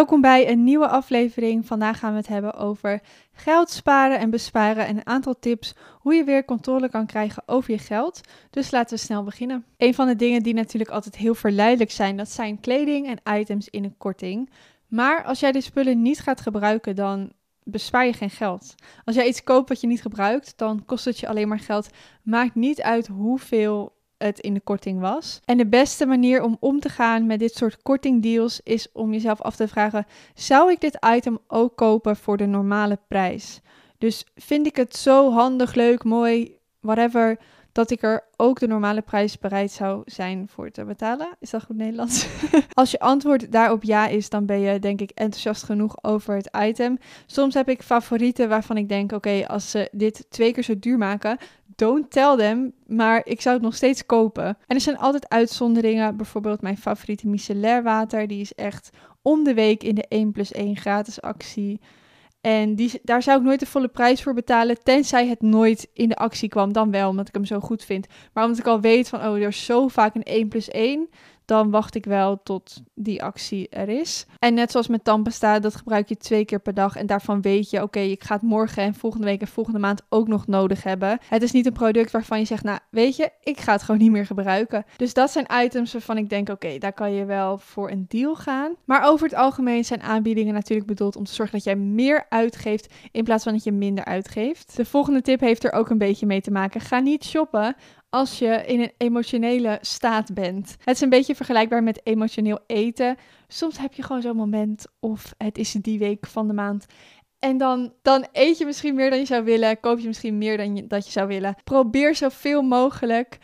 Welkom bij een nieuwe aflevering. Vandaag gaan we het hebben over geld sparen en besparen en een aantal tips hoe je weer controle kan krijgen over je geld. Dus laten we snel beginnen. Een van de dingen die natuurlijk altijd heel verleidelijk zijn, dat zijn kleding en items in een korting. Maar als jij de spullen niet gaat gebruiken, dan bespaar je geen geld. Als jij iets koopt wat je niet gebruikt, dan kost het je alleen maar geld. Maakt niet uit hoeveel het in de korting was. En de beste manier om om te gaan met dit soort kortingdeals is om jezelf af te vragen: zou ik dit item ook kopen voor de normale prijs? Dus vind ik het zo handig, leuk, mooi, whatever, dat ik er ook de normale prijs bereid zou zijn voor te betalen? Is dat goed Nederlands? Als je antwoord daarop ja is, dan ben je denk ik enthousiast genoeg over het item. Soms heb ik favorieten waarvan ik denk: oké, als ze dit twee keer zo duur maken, don't tell them, maar ik zou het nog steeds kopen. En er zijn altijd uitzonderingen, bijvoorbeeld mijn favoriete micellair water, die is echt om de week in de 1 plus 1 gratis actie. En die, daar zou ik nooit de volle prijs voor betalen, tenzij het nooit in de actie kwam. Dan wel, omdat ik hem zo goed vind. Maar omdat ik al weet van, oh, er is zo vaak een 1 plus 1 dan wacht ik wel tot die actie er is. En net zoals met tandpasta, dat gebruik je twee keer per dag. En daarvan weet je, oké, ik ga het morgen en volgende week en volgende maand ook nog nodig hebben. Het is niet een product waarvan je zegt, nou, weet je, ik ga het gewoon niet meer gebruiken. Dus dat zijn items waarvan ik denk, oké, daar kan je wel voor een deal gaan. Maar over het algemeen zijn aanbiedingen natuurlijk bedoeld om te zorgen dat jij meer uitgeeft in plaats van dat je minder uitgeeft. De volgende tip heeft er ook een beetje mee te maken. Ga niet shoppen als je in een emotionele staat bent. Het is een beetje vergelijkbaar met emotioneel eten. Soms heb je gewoon zo'n moment of het is die week van de maand. En dan, dan eet je misschien meer dan je zou willen, koop je misschien meer dan je, dat je zou willen. Probeer zoveel mogelijk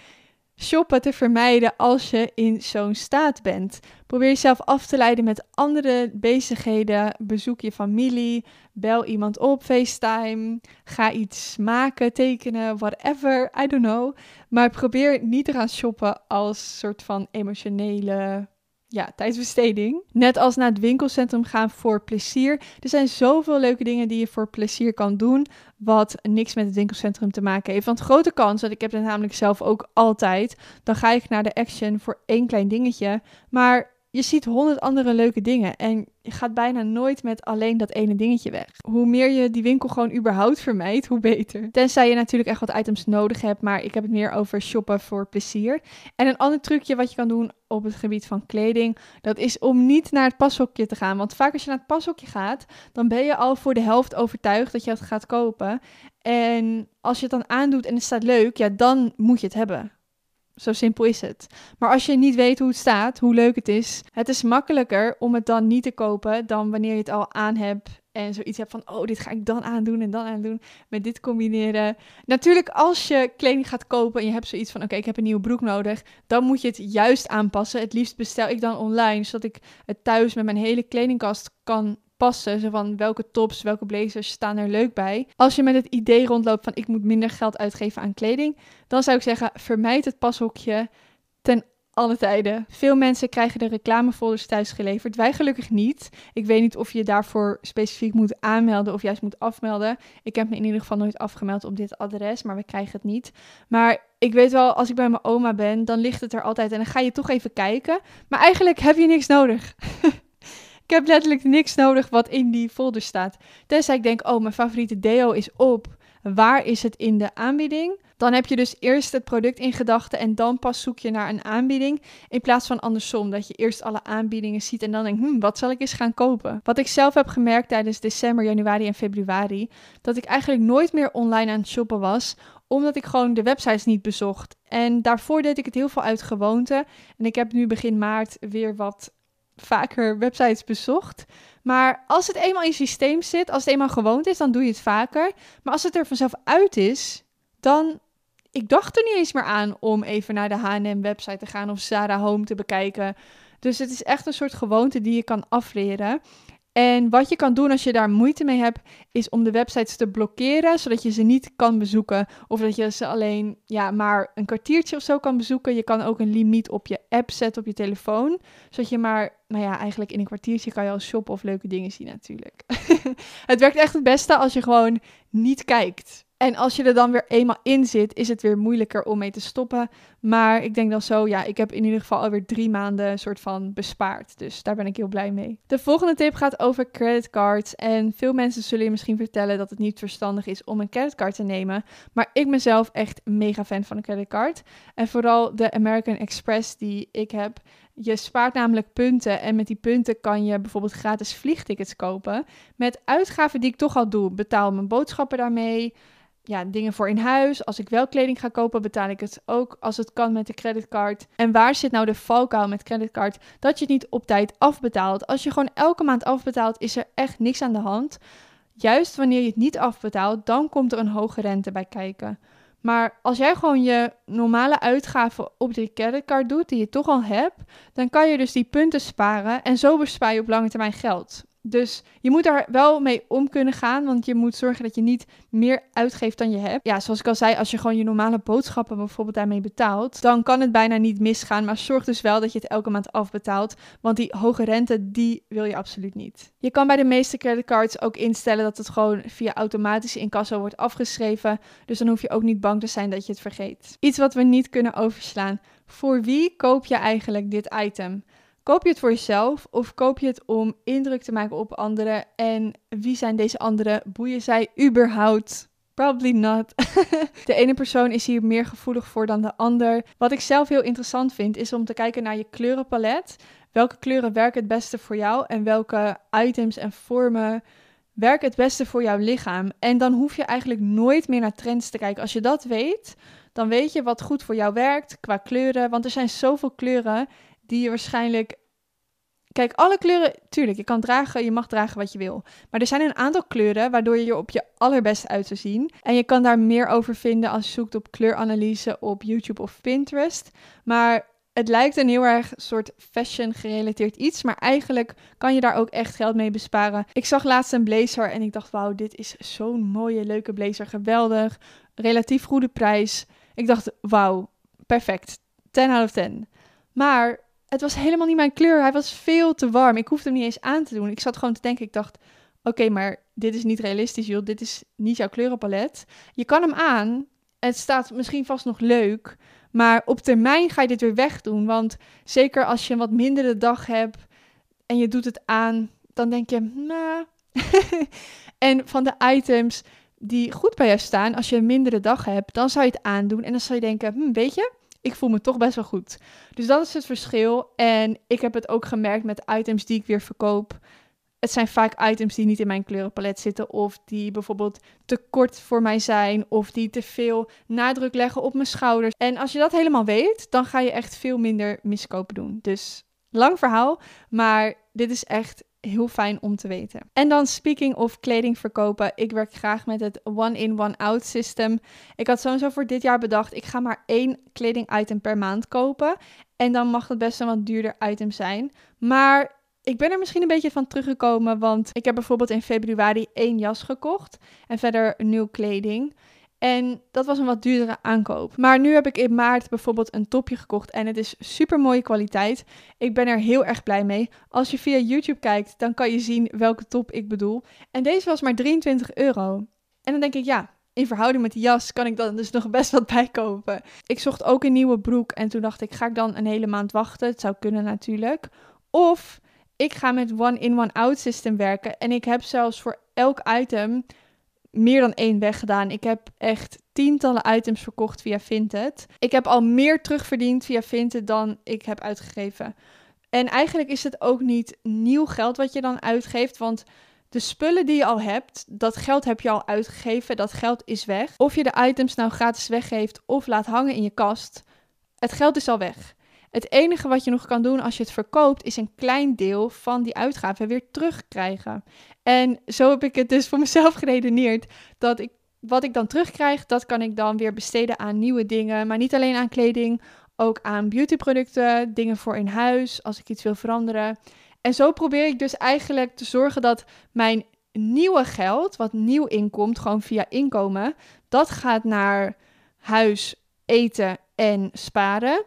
shoppen te vermijden als je in zo'n staat bent. Probeer jezelf af te leiden met andere bezigheden. Bezoek je familie, bel iemand op, FaceTime, ga iets maken, tekenen, whatever, I don't know. Maar probeer niet te gaan shoppen als soort van emotionele ja, tijdsbesteding. Net als naar het winkelcentrum gaan voor plezier. Er zijn zoveel leuke dingen die je voor plezier kan doen, wat niks met het winkelcentrum te maken heeft. Want grote kans, want ik heb het namelijk zelf ook altijd, dan ga ik naar de Action voor één klein dingetje. Maar je ziet honderd andere leuke dingen en je gaat bijna nooit met alleen dat ene dingetje weg. Hoe meer je die winkel gewoon überhaupt vermijdt, hoe beter. Tenzij je natuurlijk echt wat items nodig hebt, maar ik heb het meer over shoppen voor plezier. En een ander trucje wat je kan doen op het gebied van kleding, dat is om niet naar het pashokje te gaan. Want vaak als je naar het pashokje gaat, dan ben je al voor de helft overtuigd dat je het gaat kopen. En als je het dan aandoet en het staat leuk, ja, dan moet je het hebben. Zo simpel is het. Maar als je niet weet hoe het staat, hoe leuk het is, het is makkelijker om het dan niet te kopen dan wanneer je het al aan hebt en zoiets hebt van, oh, dit ga ik dan aandoen en dan aandoen, met dit combineren. Natuurlijk, als je kleding gaat kopen en je hebt zoiets van, oké, ik heb een nieuwe broek nodig, dan moet je het juist aanpassen. Het liefst bestel ik dan online, zodat ik het thuis met mijn hele kledingkast kan passen. Zo van welke tops, welke blazers staan er leuk bij. Als je met het idee rondloopt van ik moet minder geld uitgeven aan kleding, dan zou ik zeggen vermijd het pashokje ten alle tijden. Veel mensen krijgen de reclamefolders thuis geleverd. Wij gelukkig niet. Ik weet niet of je daarvoor specifiek moet aanmelden of juist moet afmelden. Ik heb me in ieder geval nooit afgemeld op dit adres, maar we krijgen het niet. Maar ik weet wel, als ik bij mijn oma ben, dan ligt het er altijd en dan ga je toch even kijken. Maar eigenlijk heb je niks nodig. Ik heb letterlijk niks nodig wat in die folder staat. Tenzij ik denk, oh, mijn favoriete deo is op. Waar is het in de aanbieding? Dan heb je dus eerst het product in gedachten en dan pas zoek je naar een aanbieding. In plaats van andersom, dat je eerst alle aanbiedingen ziet en dan denkt, hm, wat zal ik eens gaan kopen? Wat ik zelf heb gemerkt tijdens december, januari en februari, dat ik eigenlijk nooit meer online aan het shoppen was, omdat ik gewoon de websites niet bezocht. En daarvoor deed ik het heel veel uit gewoonte. En ik heb nu begin maart weer wat vaker websites bezocht. Maar als het eenmaal in je systeem zit, als het eenmaal gewoond is, dan doe je het vaker. Maar als het er vanzelf uit is, dan. Ik dacht er niet eens meer aan om even naar de HM-website te gaan of Zara Home te bekijken. Dus het is echt een soort gewoonte die je kan afleren. En wat je kan doen als je daar moeite mee hebt, is om de websites te blokkeren, zodat je ze niet kan bezoeken. Of dat je ze alleen ja, maar een kwartiertje of zo kan bezoeken. Je kan ook een limiet op je app zetten op je telefoon. Zodat je maar, nou ja, eigenlijk in een kwartiertje kan je al shoppen of leuke dingen zien natuurlijk. het werkt echt het beste als je gewoon niet kijkt. En als je er dan weer eenmaal in zit, is het weer moeilijker om mee te stoppen. Maar ik denk dan zo, ja, ik heb in ieder geval alweer drie maanden een soort van bespaard. Dus daar ben ik heel blij mee. De volgende tip gaat over creditcards. En veel mensen zullen je misschien vertellen dat het niet verstandig is om een creditcard te nemen. Maar ik ben echt mega fan van een creditcard. En vooral de American Express die ik heb. Je spaart namelijk punten en met die punten kan je bijvoorbeeld gratis vliegtickets kopen. Met uitgaven die ik toch al doe. Betaal mijn boodschappen daarmee ja, dingen voor in huis. Als ik wel kleding ga kopen, betaal ik het ook als het kan met de creditcard. En waar zit nou de valkuil met creditcard? Dat je het niet op tijd afbetaalt. Als je gewoon elke maand afbetaalt, is er echt niks aan de hand. Juist wanneer je het niet afbetaalt, dan komt er een hoge rente bij kijken. Maar als jij gewoon je normale uitgaven op die creditcard doet, die je toch al hebt, dan kan je dus die punten sparen en zo bespaar je op lange termijn geld. Dus je moet daar wel mee om kunnen gaan, want je moet zorgen dat je niet meer uitgeeft dan je hebt. Ja, zoals ik al zei, als je gewoon je normale boodschappen bijvoorbeeld daarmee betaalt, dan kan het bijna niet misgaan. Maar zorg dus wel dat je het elke maand afbetaalt, want die hoge rente, die wil je absoluut niet. Je kan bij de meeste creditcards ook instellen dat het gewoon via automatische incasso wordt afgeschreven. Dus dan hoef je ook niet bang te zijn dat je het vergeet. Iets wat we niet kunnen overslaan. Voor wie koop je eigenlijk dit item? Koop je het voor jezelf of koop je het om indruk te maken op anderen? En wie zijn deze anderen? Boeien zij überhaupt? Probably not. de ene persoon is hier meer gevoelig voor dan de ander. Wat ik zelf heel interessant vind, is om te kijken naar je kleurenpalet. Welke kleuren werken het beste voor jou en welke items en vormen werken het beste voor jouw lichaam? En dan hoef je eigenlijk nooit meer naar trends te kijken. Als je dat weet, dan weet je wat goed voor jou werkt qua kleuren. Want er zijn zoveel kleuren die je waarschijnlijk. Kijk, alle kleuren, tuurlijk, je kan dragen, je mag dragen wat je wil. Maar er zijn een aantal kleuren waardoor je er op je allerbest uit zou zien. En je kan daar meer over vinden als je zoekt op kleuranalyse op YouTube of Pinterest. Maar het lijkt een heel erg soort fashion gerelateerd iets, maar eigenlijk kan je daar ook echt geld mee besparen. Ik zag laatst een blazer en ik dacht, wauw, dit is zo'n mooie, leuke blazer, geweldig, relatief goede prijs. Ik dacht, wauw, perfect, 10 out of 10. Maar het was helemaal niet mijn kleur. Hij was veel te warm. Ik hoefde hem niet eens aan te doen. Ik zat gewoon te denken. Ik dacht, oké, maar dit is niet realistisch, joh. Dit is niet jouw kleurenpalet. Je kan hem aan. Het staat misschien vast nog leuk. Maar op termijn ga je dit weer wegdoen. Want zeker als je een wat mindere dag hebt en je doet het aan, dan denk je, nou. en van de items die goed bij jou staan, als je een mindere dag hebt, dan zou je het aandoen. En dan zou je denken, hm, weet je, ik voel me toch best wel goed. Dus dat is het verschil. En ik heb het ook gemerkt met items die ik weer verkoop. Het zijn vaak items die niet in mijn kleurenpalet zitten. Of die bijvoorbeeld te kort voor mij zijn. Of die te veel nadruk leggen op mijn schouders. En als je dat helemaal weet, dan ga je echt veel minder miskopen doen. Dus lang verhaal. Maar dit is echt heel fijn om te weten. En dan speaking of kleding verkopen. Ik werk graag met het one-in, one-out system. Ik had sowieso voor dit jaar bedacht, ik ga maar één kleding item per maand kopen. En dan mag het best een wat duurder item zijn. Maar ik ben er misschien een beetje van teruggekomen, want ik heb bijvoorbeeld in februari één jas gekocht en verder nieuw kleding. En dat was een wat duurdere aankoop. Maar nu heb ik in maart bijvoorbeeld een topje gekocht en het is super mooie kwaliteit. Ik ben er heel erg blij mee. Als je via YouTube kijkt, dan kan je zien welke top ik bedoel. En deze was maar 23 euro. En dan denk ik, ja, in verhouding met die jas kan ik dan dus nog best wat bijkopen. Ik zocht ook een nieuwe broek en toen dacht ik, ga ik dan een hele maand wachten? Het zou kunnen natuurlijk. Of ik ga met one-in, one-out system werken en ik heb zelfs voor elk item meer dan één weggedaan. Ik heb echt tientallen items verkocht via Vinted. Ik heb al meer terugverdiend via Vinted dan ik heb uitgegeven. En eigenlijk is het ook niet nieuw geld wat je dan uitgeeft, want de spullen die je al hebt, dat geld heb je al uitgegeven, dat geld is weg. Of je de items nou gratis weggeeft of laat hangen in je kast, het geld is al weg. Het enige wat je nog kan doen als je het verkoopt, is een klein deel van die uitgaven weer terugkrijgen. En zo heb ik het dus voor mezelf geredeneerd dat ik wat ik dan terugkrijg, dat kan ik dan weer besteden aan nieuwe dingen. Maar niet alleen aan kleding, ook aan beautyproducten, dingen voor in huis, als ik iets wil veranderen. En zo probeer ik dus eigenlijk te zorgen dat mijn nieuwe geld, wat nieuw inkomt, gewoon via inkomen, dat gaat naar huis, eten en sparen.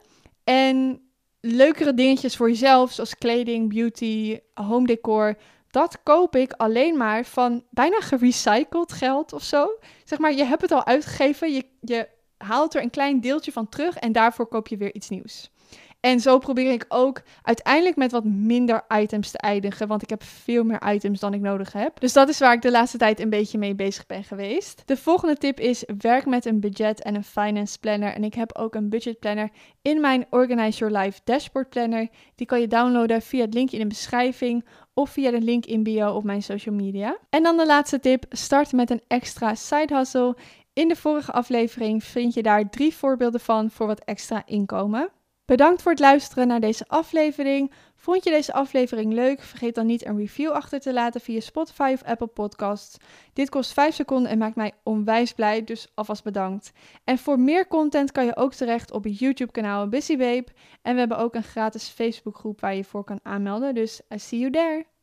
En leukere dingetjes voor jezelf, zoals kleding, beauty, home decor, dat koop ik alleen maar van bijna gerecycled geld of zo. Zeg maar, je hebt het al uitgegeven, je, je haalt er een klein deeltje van terug en daarvoor koop je weer iets nieuws. En zo probeer ik ook uiteindelijk met wat minder items te eindigen, want ik heb veel meer items dan ik nodig heb. Dus dat is waar ik de laatste tijd een beetje mee bezig ben geweest. De volgende tip is werk met een budget en een finance planner. En ik heb ook een budget planner in mijn Organize Your Life dashboard planner. Die kan je downloaden via het linkje in de beschrijving of via de link in bio op mijn social media. En dan de laatste tip: start met een extra side hustle. In de vorige aflevering vind je daar drie voorbeelden van voor wat extra inkomen. Bedankt voor het luisteren naar deze aflevering. Vond je deze aflevering leuk? Vergeet dan niet een review achter te laten via Spotify of Apple Podcasts. Dit kost 5 seconden en maakt mij onwijs blij, dus alvast bedankt. En voor meer content kan je ook terecht op het YouTube kanaal Busy Babe. En we hebben ook een gratis Facebook groep waar je voor kan aanmelden, dus I see you there.